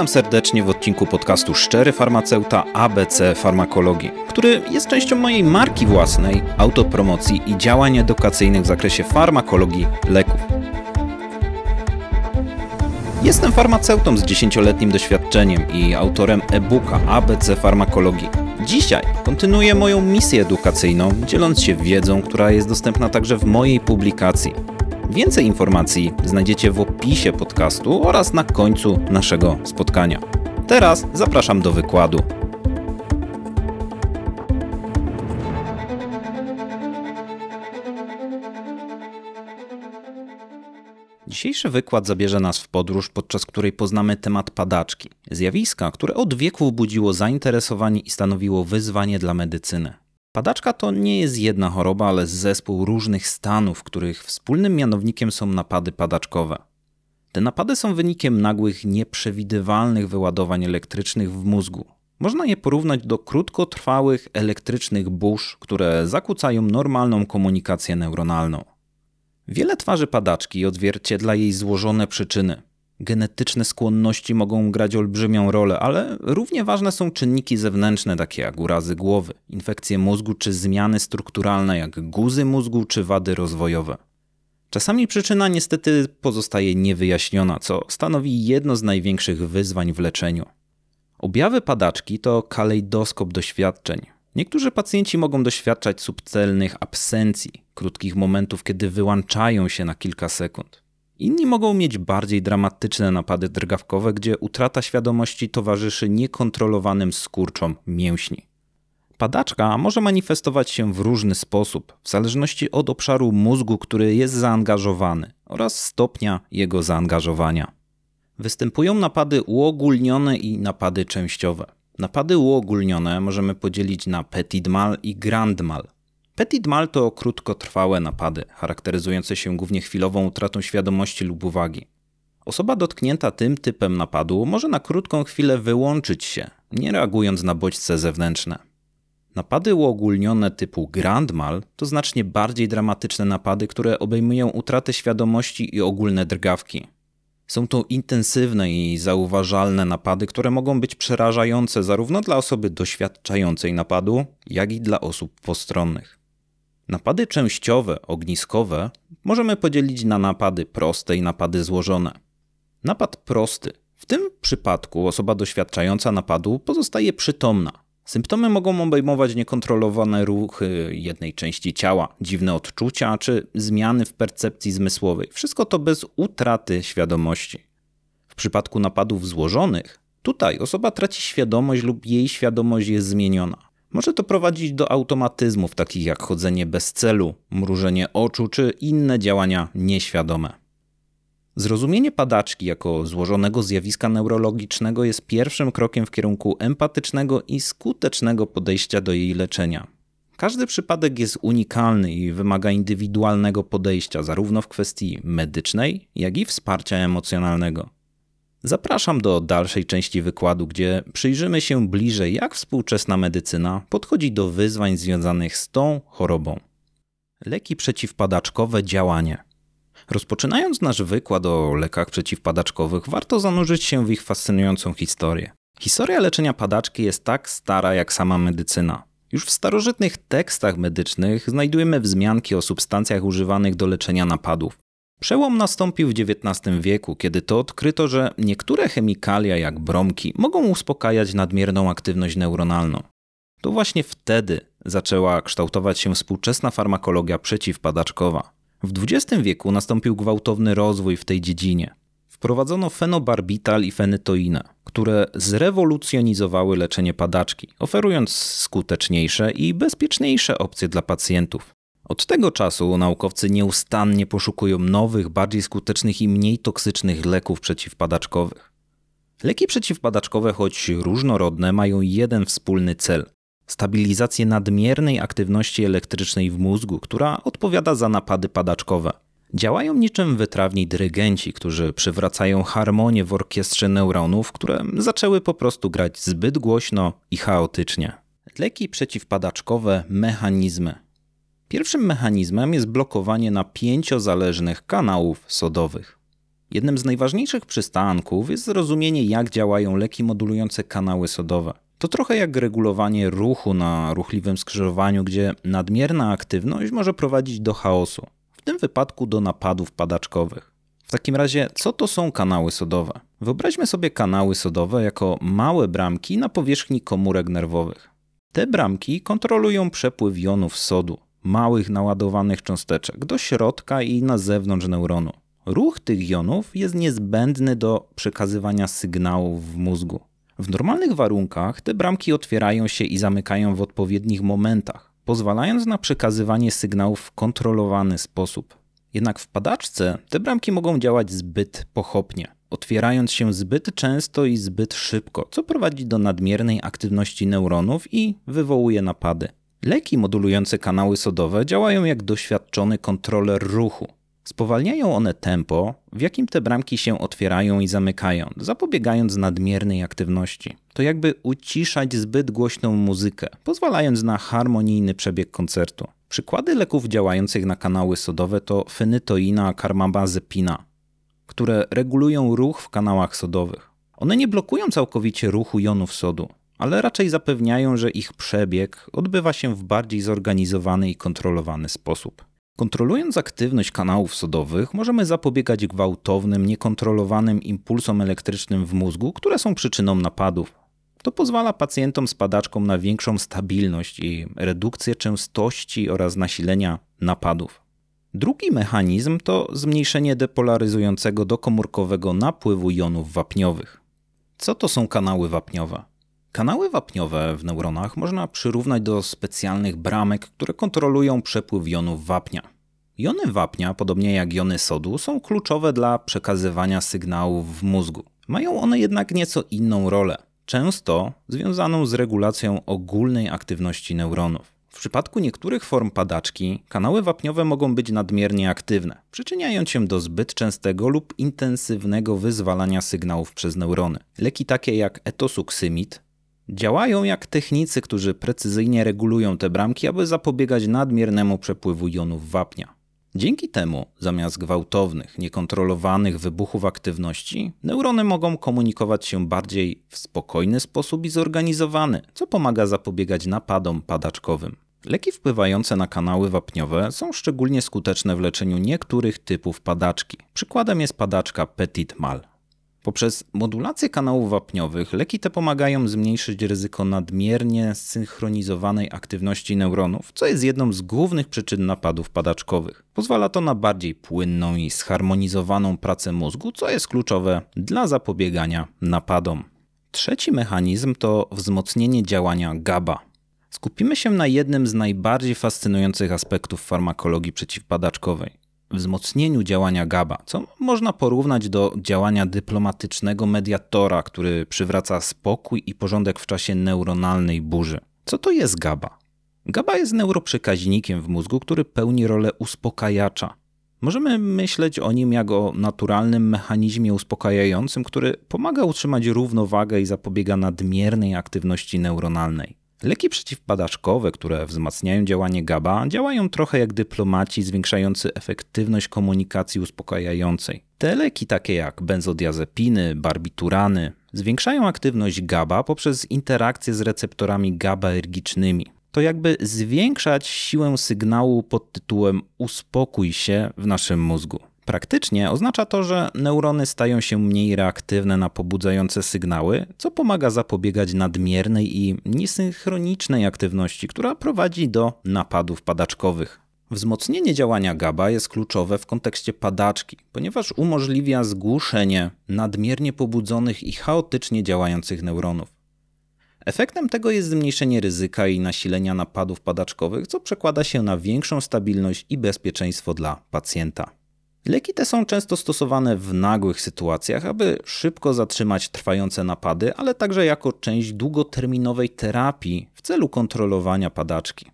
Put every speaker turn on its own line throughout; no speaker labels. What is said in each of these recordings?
Witam serdecznie w odcinku podcastu Szczery Farmaceuta ABC Farmakologii, który jest częścią mojej marki własnej, autopromocji i działań edukacyjnych w zakresie farmakologii leków. Jestem farmaceutą z 10-letnim doświadczeniem i autorem e-booka ABC Farmakologii. Dzisiaj kontynuuję moją misję edukacyjną, dzieląc się wiedzą, która jest dostępna także w mojej publikacji. Więcej informacji znajdziecie w opisie podcastu oraz na końcu naszego spotkania. Teraz zapraszam do wykładu. Dzisiejszy wykład zabierze nas w podróż, podczas której poznamy temat padaczki, zjawiska, które od wieków budziło zainteresowanie i stanowiło wyzwanie dla medycyny. Padaczka to nie jest jedna choroba, ale zespół różnych stanów, których wspólnym mianownikiem są napady padaczkowe. Te napady są wynikiem nagłych, nieprzewidywalnych wyładowań elektrycznych w mózgu. Można je porównać do krótkotrwałych elektrycznych burz, które zakłócają normalną komunikację neuronalną. Wiele twarzy padaczki odzwierciedla jej złożone przyczyny. Genetyczne skłonności mogą grać olbrzymią rolę, ale równie ważne są czynniki zewnętrzne, takie jak urazy głowy, infekcje mózgu czy zmiany strukturalne, jak guzy mózgu czy wady rozwojowe. Czasami przyczyna niestety pozostaje niewyjaśniona, co stanowi jedno z największych wyzwań w leczeniu. Objawy padaczki to kalejdoskop doświadczeń. Niektórzy pacjenci mogą doświadczać subtelnych absencji, krótkich momentów, kiedy wyłączają się na kilka sekund. Inni mogą mieć bardziej dramatyczne napady drgawkowe, gdzie utrata świadomości towarzyszy niekontrolowanym skurczom mięśni. Padaczka może manifestować się w różny sposób, w zależności od obszaru mózgu, który jest zaangażowany oraz stopnia jego zaangażowania. Występują napady uogólnione i napady częściowe. Napady uogólnione możemy podzielić na petit mal i grand mal. Petit mal to krótkotrwałe napady, charakteryzujące się głównie chwilową utratą świadomości lub uwagi. Osoba dotknięta tym typem napadu może na krótką chwilę wyłączyć się, nie reagując na bodźce zewnętrzne. Napady uogólnione typu grand mal to znacznie bardziej dramatyczne napady, które obejmują utratę świadomości i ogólne drgawki. Są to intensywne i zauważalne napady, które mogą być przerażające zarówno dla osoby doświadczającej napadu, jak i dla osób postronnych. Napady częściowe, ogniskowe możemy podzielić na napady proste i napady złożone. Napad prosty. W tym przypadku osoba doświadczająca napadu pozostaje przytomna. Symptomy mogą obejmować niekontrolowane ruchy jednej części ciała, dziwne odczucia czy zmiany w percepcji zmysłowej. Wszystko to bez utraty świadomości. W przypadku napadów złożonych, tutaj osoba traci świadomość lub jej świadomość jest zmieniona. Może to prowadzić do automatyzmów takich jak chodzenie bez celu, mrużenie oczu czy inne działania nieświadome. Zrozumienie padaczki jako złożonego zjawiska neurologicznego jest pierwszym krokiem w kierunku empatycznego i skutecznego podejścia do jej leczenia. Każdy przypadek jest unikalny i wymaga indywidualnego podejścia, zarówno w kwestii medycznej, jak i wsparcia emocjonalnego. Zapraszam do dalszej części wykładu, gdzie przyjrzymy się bliżej, jak współczesna medycyna podchodzi do wyzwań związanych z tą chorobą. Leki przeciwpadaczkowe działanie. Rozpoczynając nasz wykład o lekach przeciwpadaczkowych, warto zanurzyć się w ich fascynującą historię. Historia leczenia padaczki jest tak stara jak sama medycyna. Już w starożytnych tekstach medycznych znajdujemy wzmianki o substancjach używanych do leczenia napadów. Przełom nastąpił w XIX wieku, kiedy to odkryto, że niektóre chemikalia, jak bromki, mogą uspokajać nadmierną aktywność neuronalną. To właśnie wtedy zaczęła kształtować się współczesna farmakologia przeciwpadaczkowa. W XX wieku nastąpił gwałtowny rozwój w tej dziedzinie. Wprowadzono fenobarbital i fenytoinę, które zrewolucjonizowały leczenie padaczki, oferując skuteczniejsze i bezpieczniejsze opcje dla pacjentów. Od tego czasu naukowcy nieustannie poszukują nowych, bardziej skutecznych i mniej toksycznych leków przeciwpadaczkowych. Leki przeciwpadaczkowe, choć różnorodne, mają jeden wspólny cel stabilizację nadmiernej aktywności elektrycznej w mózgu, która odpowiada za napady padaczkowe. Działają niczym wytrawni dyrygenci, którzy przywracają harmonię w orkiestrze neuronów, które zaczęły po prostu grać zbyt głośno i chaotycznie. Leki przeciwpadaczkowe mechanizmy Pierwszym mechanizmem jest blokowanie napięciozależnych kanałów sodowych. Jednym z najważniejszych przystanków jest zrozumienie, jak działają leki modulujące kanały sodowe. To trochę jak regulowanie ruchu na ruchliwym skrzyżowaniu, gdzie nadmierna aktywność może prowadzić do chaosu, w tym wypadku do napadów padaczkowych. W takim razie, co to są kanały sodowe? Wyobraźmy sobie kanały sodowe jako małe bramki na powierzchni komórek nerwowych. Te bramki kontrolują przepływ jonów sodu, małych naładowanych cząsteczek, do środka i na zewnątrz neuronu. Ruch tych jonów jest niezbędny do przekazywania sygnałów w mózgu. W normalnych warunkach te bramki otwierają się i zamykają w odpowiednich momentach, pozwalając na przekazywanie sygnałów w kontrolowany sposób. Jednak w padaczce te bramki mogą działać zbyt pochopnie, otwierając się zbyt często i zbyt szybko, co prowadzi do nadmiernej aktywności neuronów i wywołuje napady. Leki modulujące kanały sodowe działają jak doświadczony kontroler ruchu, Spowalniają one tempo, w jakim te bramki się otwierają i zamykają, zapobiegając nadmiernej aktywności. To jakby uciszać zbyt głośną muzykę, pozwalając na harmonijny przebieg koncertu. Przykłady leków działających na kanały sodowe to fenytoina, karmabazepina, które regulują ruch w kanałach sodowych. One nie blokują całkowicie ruchu jonów sodu, ale raczej zapewniają, że ich przebieg odbywa się w bardziej zorganizowany i kontrolowany sposób. Kontrolując aktywność kanałów sodowych, możemy zapobiegać gwałtownym, niekontrolowanym impulsom elektrycznym w mózgu, które są przyczyną napadów. To pozwala pacjentom z padaczką na większą stabilność i redukcję częstości oraz nasilenia napadów. Drugi mechanizm to zmniejszenie depolaryzującego dokomórkowego napływu jonów wapniowych. Co to są kanały wapniowe? Kanały wapniowe w neuronach można przyrównać do specjalnych bramek, które kontrolują przepływ jonów wapnia. Jony wapnia, podobnie jak jony sodu, są kluczowe dla przekazywania sygnałów w mózgu. Mają one jednak nieco inną rolę, często związaną z regulacją ogólnej aktywności neuronów. W przypadku niektórych form padaczki kanały wapniowe mogą być nadmiernie aktywne, przyczyniając się do zbyt częstego lub intensywnego wyzwalania sygnałów przez neurony. Leki takie jak etosuksymid Działają jak technicy, którzy precyzyjnie regulują te bramki, aby zapobiegać nadmiernemu przepływu jonów wapnia. Dzięki temu, zamiast gwałtownych, niekontrolowanych wybuchów aktywności, neurony mogą komunikować się bardziej w spokojny sposób i zorganizowany, co pomaga zapobiegać napadom padaczkowym. Leki wpływające na kanały wapniowe są szczególnie skuteczne w leczeniu niektórych typów padaczki. Przykładem jest padaczka Petit Mal. Poprzez modulację kanałów wapniowych leki te pomagają zmniejszyć ryzyko nadmiernie zsynchronizowanej aktywności neuronów, co jest jedną z głównych przyczyn napadów padaczkowych. Pozwala to na bardziej płynną i zharmonizowaną pracę mózgu, co jest kluczowe dla zapobiegania napadom. Trzeci mechanizm to wzmocnienie działania GABA. Skupimy się na jednym z najbardziej fascynujących aspektów farmakologii przeciwpadaczkowej wzmocnieniu działania GABA, co można porównać do działania dyplomatycznego mediatora, który przywraca spokój i porządek w czasie neuronalnej burzy. Co to jest GABA? GABA jest neuroprzekaźnikiem w mózgu, który pełni rolę uspokajacza. Możemy myśleć o nim jak o naturalnym mechanizmie uspokajającym, który pomaga utrzymać równowagę i zapobiega nadmiernej aktywności neuronalnej. Leki przeciwpadaczkowe, które wzmacniają działanie GABA, działają trochę jak dyplomaci zwiększający efektywność komunikacji uspokajającej. Te leki, takie jak benzodiazepiny, barbiturany, zwiększają aktywność GABA poprzez interakcję z receptorami GABAergicznymi. To jakby zwiększać siłę sygnału pod tytułem uspokój się w naszym mózgu. Praktycznie oznacza to, że neurony stają się mniej reaktywne na pobudzające sygnały, co pomaga zapobiegać nadmiernej i niesynchronicznej aktywności, która prowadzi do napadów padaczkowych. Wzmocnienie działania GABA jest kluczowe w kontekście padaczki, ponieważ umożliwia zgłuszenie nadmiernie pobudzonych i chaotycznie działających neuronów. Efektem tego jest zmniejszenie ryzyka i nasilenia napadów padaczkowych, co przekłada się na większą stabilność i bezpieczeństwo dla pacjenta. Leki te są często stosowane w nagłych sytuacjach, aby szybko zatrzymać trwające napady, ale także jako część długoterminowej terapii w celu kontrolowania padaczki.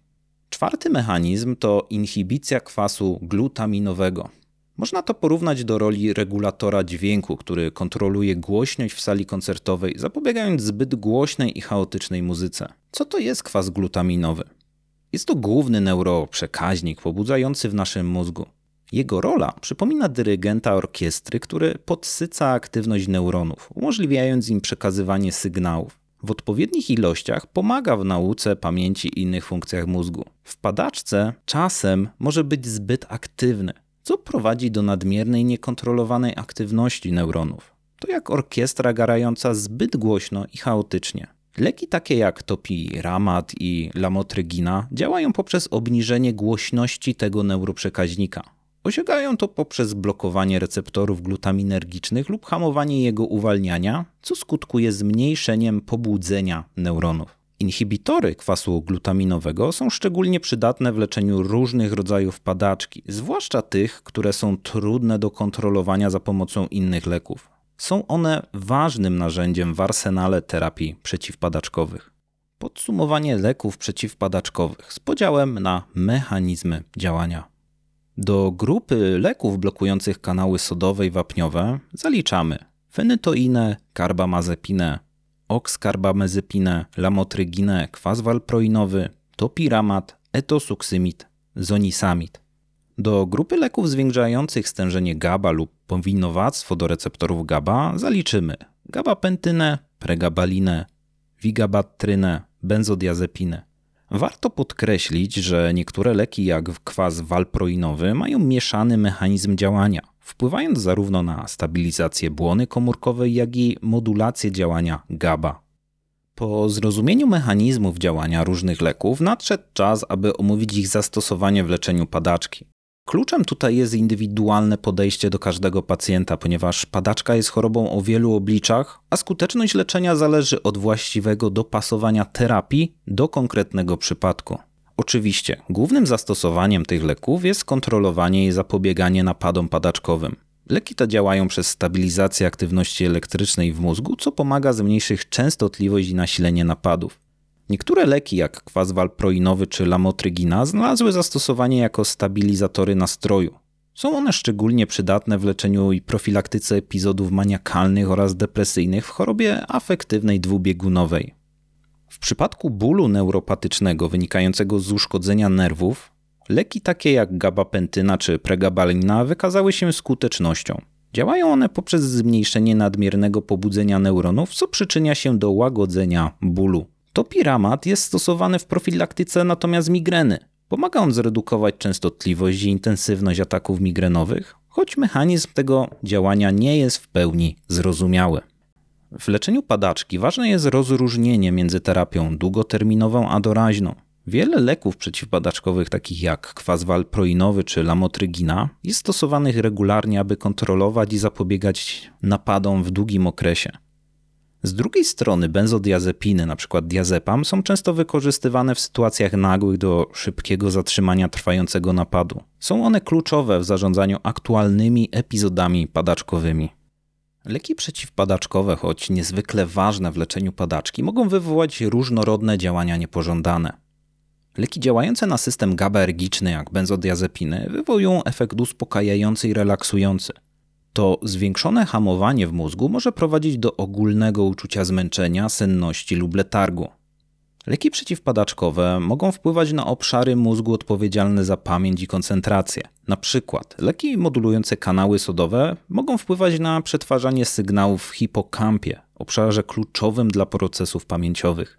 Czwarty mechanizm to inhibicja kwasu glutaminowego. Można to porównać do roli regulatora dźwięku, który kontroluje głośność w sali koncertowej, zapobiegając zbyt głośnej i chaotycznej muzyce. Co to jest kwas glutaminowy? Jest to główny neuroprzekaźnik pobudzający w naszym mózgu. Jego rola przypomina dyrygenta orkiestry, który podsyca aktywność neuronów, umożliwiając im przekazywanie sygnałów. W odpowiednich ilościach pomaga w nauce, pamięci i innych funkcjach mózgu. W padaczce czasem może być zbyt aktywny, co prowadzi do nadmiernej, niekontrolowanej aktywności neuronów. To jak orkiestra garająca zbyt głośno i chaotycznie. Leki takie jak topiramat i lamotrygina działają poprzez obniżenie głośności tego neuroprzekaźnika. Osiągają to poprzez blokowanie receptorów glutaminergicznych lub hamowanie jego uwalniania, co skutkuje zmniejszeniem pobudzenia neuronów. Inhibitory kwasu glutaminowego są szczególnie przydatne w leczeniu różnych rodzajów padaczki, zwłaszcza tych, które są trudne do kontrolowania za pomocą innych leków. Są one ważnym narzędziem w arsenale terapii przeciwpadaczkowych. Podsumowanie leków przeciwpadaczkowych z podziałem na mechanizmy działania. Do grupy leków blokujących kanały sodowe i wapniowe zaliczamy fenytoinę, karbamazepinę, okskarbamazepinę, lamotryginę, kwas walproinowy, topiramat, etosuksymid, zonisamid. Do grupy leków zwiększających stężenie GABA lub powinowactwo do receptorów GABA zaliczymy gabapentynę, pregabalinę, wigabatrynę, benzodiazepinę. Warto podkreślić, że niektóre leki jak kwas walproinowy mają mieszany mechanizm działania, wpływając zarówno na stabilizację błony komórkowej, jak i modulację działania GABA. Po zrozumieniu mechanizmów działania różnych leków nadszedł czas, aby omówić ich zastosowanie w leczeniu padaczki. Kluczem tutaj jest indywidualne podejście do każdego pacjenta, ponieważ padaczka jest chorobą o wielu obliczach, a skuteczność leczenia zależy od właściwego dopasowania terapii do konkretnego przypadku. Oczywiście, głównym zastosowaniem tych leków jest kontrolowanie i zapobieganie napadom padaczkowym. Leki te działają przez stabilizację aktywności elektrycznej w mózgu, co pomaga zmniejszyć częstotliwość i nasilenie napadów. Niektóre leki, jak kwas walproinowy czy lamotrygina, znalazły zastosowanie jako stabilizatory nastroju. Są one szczególnie przydatne w leczeniu i profilaktyce epizodów maniakalnych oraz depresyjnych w chorobie afektywnej dwubiegunowej. W przypadku bólu neuropatycznego wynikającego z uszkodzenia nerwów, leki takie jak gabapentyna czy pregabalina wykazały się skutecznością. Działają one poprzez zmniejszenie nadmiernego pobudzenia neuronów, co przyczynia się do łagodzenia bólu. Topiramat jest stosowany w profilaktyce natomiast migreny. Pomaga on zredukować częstotliwość i intensywność ataków migrenowych, choć mechanizm tego działania nie jest w pełni zrozumiały. W leczeniu padaczki ważne jest rozróżnienie między terapią długoterminową a doraźną. Wiele leków przeciwpadaczkowych, takich jak kwas walproinowy czy lamotrygina, jest stosowanych regularnie, aby kontrolować i zapobiegać napadom w długim okresie. Z drugiej strony benzodiazepiny, np. diazepam, są często wykorzystywane w sytuacjach nagłych do szybkiego zatrzymania trwającego napadu. Są one kluczowe w zarządzaniu aktualnymi epizodami padaczkowymi. Leki przeciwpadaczkowe, choć niezwykle ważne w leczeniu padaczki, mogą wywołać różnorodne działania niepożądane. Leki działające na system GABAergiczny, jak benzodiazepiny, wywołują efekt uspokajający i relaksujący – to zwiększone hamowanie w mózgu może prowadzić do ogólnego uczucia zmęczenia, senności lub letargu. Leki przeciwpadaczkowe mogą wpływać na obszary mózgu odpowiedzialne za pamięć i koncentrację. Na przykład leki modulujące kanały sodowe mogą wpływać na przetwarzanie sygnałów w hipokampie, obszarze kluczowym dla procesów pamięciowych.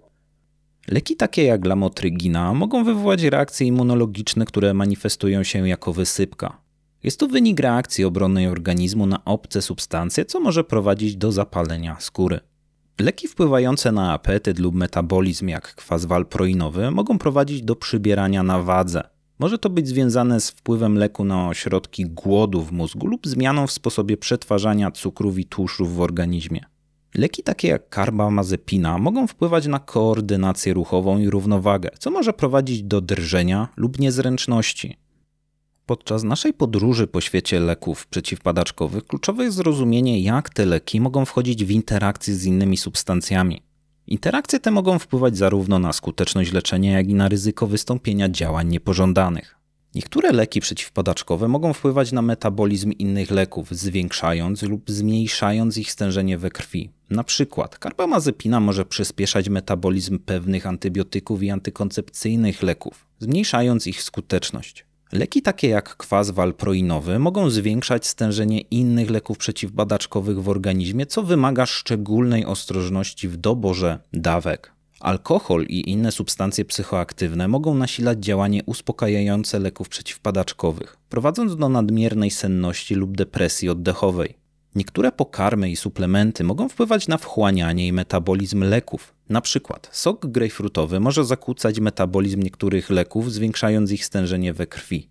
Leki takie jak lamotrygina mogą wywołać reakcje immunologiczne, które manifestują się jako wysypka. Jest to wynik reakcji obronnej organizmu na obce substancje, co może prowadzić do zapalenia skóry. Leki wpływające na apetyt lub metabolizm, jak kwas walproinowy, mogą prowadzić do przybierania na wadze. Może to być związane z wpływem leku na ośrodki głodu w mózgu lub zmianą w sposobie przetwarzania cukrów i tłuszczów w organizmie. Leki takie jak karbamazepina mogą wpływać na koordynację ruchową i równowagę, co może prowadzić do drżenia lub niezręczności. Podczas naszej podróży po świecie leków przeciwpadaczkowych kluczowe jest zrozumienie, jak te leki mogą wchodzić w interakcję z innymi substancjami. Interakcje te mogą wpływać zarówno na skuteczność leczenia, jak i na ryzyko wystąpienia działań niepożądanych. Niektóre leki przeciwpadaczkowe mogą wpływać na metabolizm innych leków, zwiększając lub zmniejszając ich stężenie we krwi. Na przykład karbamazepina może przyspieszać metabolizm pewnych antybiotyków i antykoncepcyjnych leków, zmniejszając ich skuteczność. Leki takie jak kwas walproinowy mogą zwiększać stężenie innych leków przeciwbadaczkowych w organizmie, co wymaga szczególnej ostrożności w doborze dawek. Alkohol i inne substancje psychoaktywne mogą nasilać działanie uspokajające leków przeciwpadaczkowych, prowadząc do nadmiernej senności lub depresji oddechowej. Niektóre pokarmy i suplementy mogą wpływać na wchłanianie i metabolizm leków. Na przykład sok grejpfrutowy może zakłócać metabolizm niektórych leków, zwiększając ich stężenie we krwi.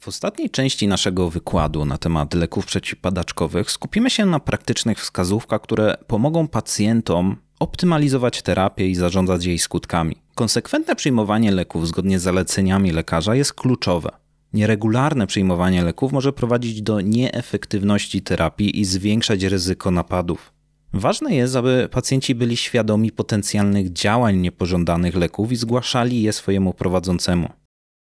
W ostatniej części naszego wykładu na temat leków przeciwpadaczkowych skupimy się na praktycznych wskazówkach, które pomogą pacjentom optymalizować terapię i zarządzać jej skutkami. Konsekwentne przyjmowanie leków zgodnie z zaleceniami lekarza jest kluczowe. Nieregularne przyjmowanie leków może prowadzić do nieefektywności terapii i zwiększać ryzyko napadów. Ważne jest, aby pacjenci byli świadomi potencjalnych działań niepożądanych leków i zgłaszali je swojemu prowadzącemu.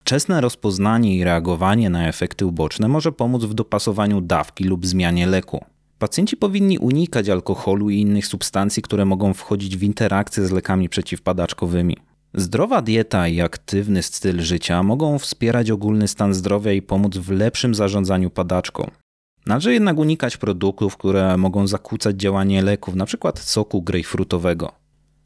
Wczesne rozpoznanie i reagowanie na efekty uboczne może pomóc w dopasowaniu dawki lub zmianie leku. Pacjenci powinni unikać alkoholu i innych substancji, które mogą wchodzić w interakcję z lekami przeciwpadaczkowymi. Zdrowa dieta i aktywny styl życia mogą wspierać ogólny stan zdrowia i pomóc w lepszym zarządzaniu padaczką. Należy jednak unikać produktów, które mogą zakłócać działanie leków, np. soku grejpfrutowego.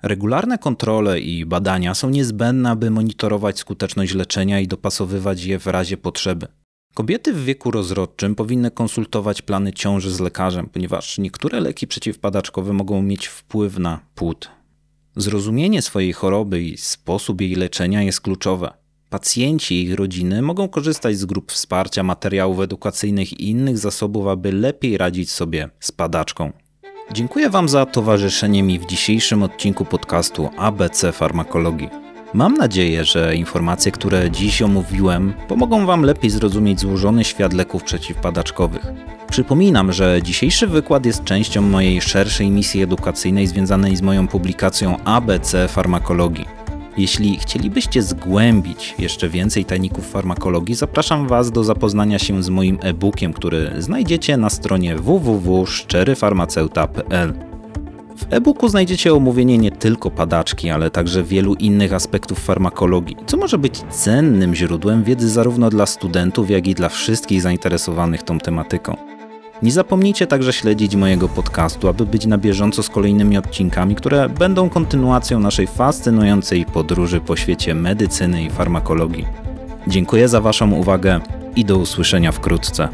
Regularne kontrole i badania są niezbędne, aby monitorować skuteczność leczenia i dopasowywać je w razie potrzeby. Kobiety w wieku rozrodczym powinny konsultować plany ciąży z lekarzem, ponieważ niektóre leki przeciwpadaczkowe mogą mieć wpływ na płód. Zrozumienie swojej choroby i sposób jej leczenia jest kluczowe. Pacjenci i ich rodziny mogą korzystać z grup wsparcia, materiałów edukacyjnych i innych zasobów, aby lepiej radzić sobie z padaczką. Dziękuję Wam za towarzyszenie mi w dzisiejszym odcinku podcastu ABC Farmakologii. Mam nadzieję, że informacje, które dziś omówiłem, pomogą Wam lepiej zrozumieć złożony świat leków przeciwpadaczkowych. Przypominam, że dzisiejszy wykład jest częścią mojej szerszej misji edukacyjnej związanej z moją publikacją ABC Farmakologii. Jeśli chcielibyście zgłębić jeszcze więcej tajników farmakologii, zapraszam Was do zapoznania się z moim e-bookiem, który znajdziecie na stronie www.szczeryfarmaceuta.pl. W e-booku znajdziecie omówienie nie tylko padaczki, ale także wielu innych aspektów farmakologii, co może być cennym źródłem wiedzy zarówno dla studentów, jak i dla wszystkich zainteresowanych tą tematyką. Nie zapomnijcie także śledzić mojego podcastu, aby być na bieżąco z kolejnymi odcinkami, które będą kontynuacją naszej fascynującej podróży po świecie medycyny i farmakologii. Dziękuję za Waszą uwagę i do usłyszenia wkrótce.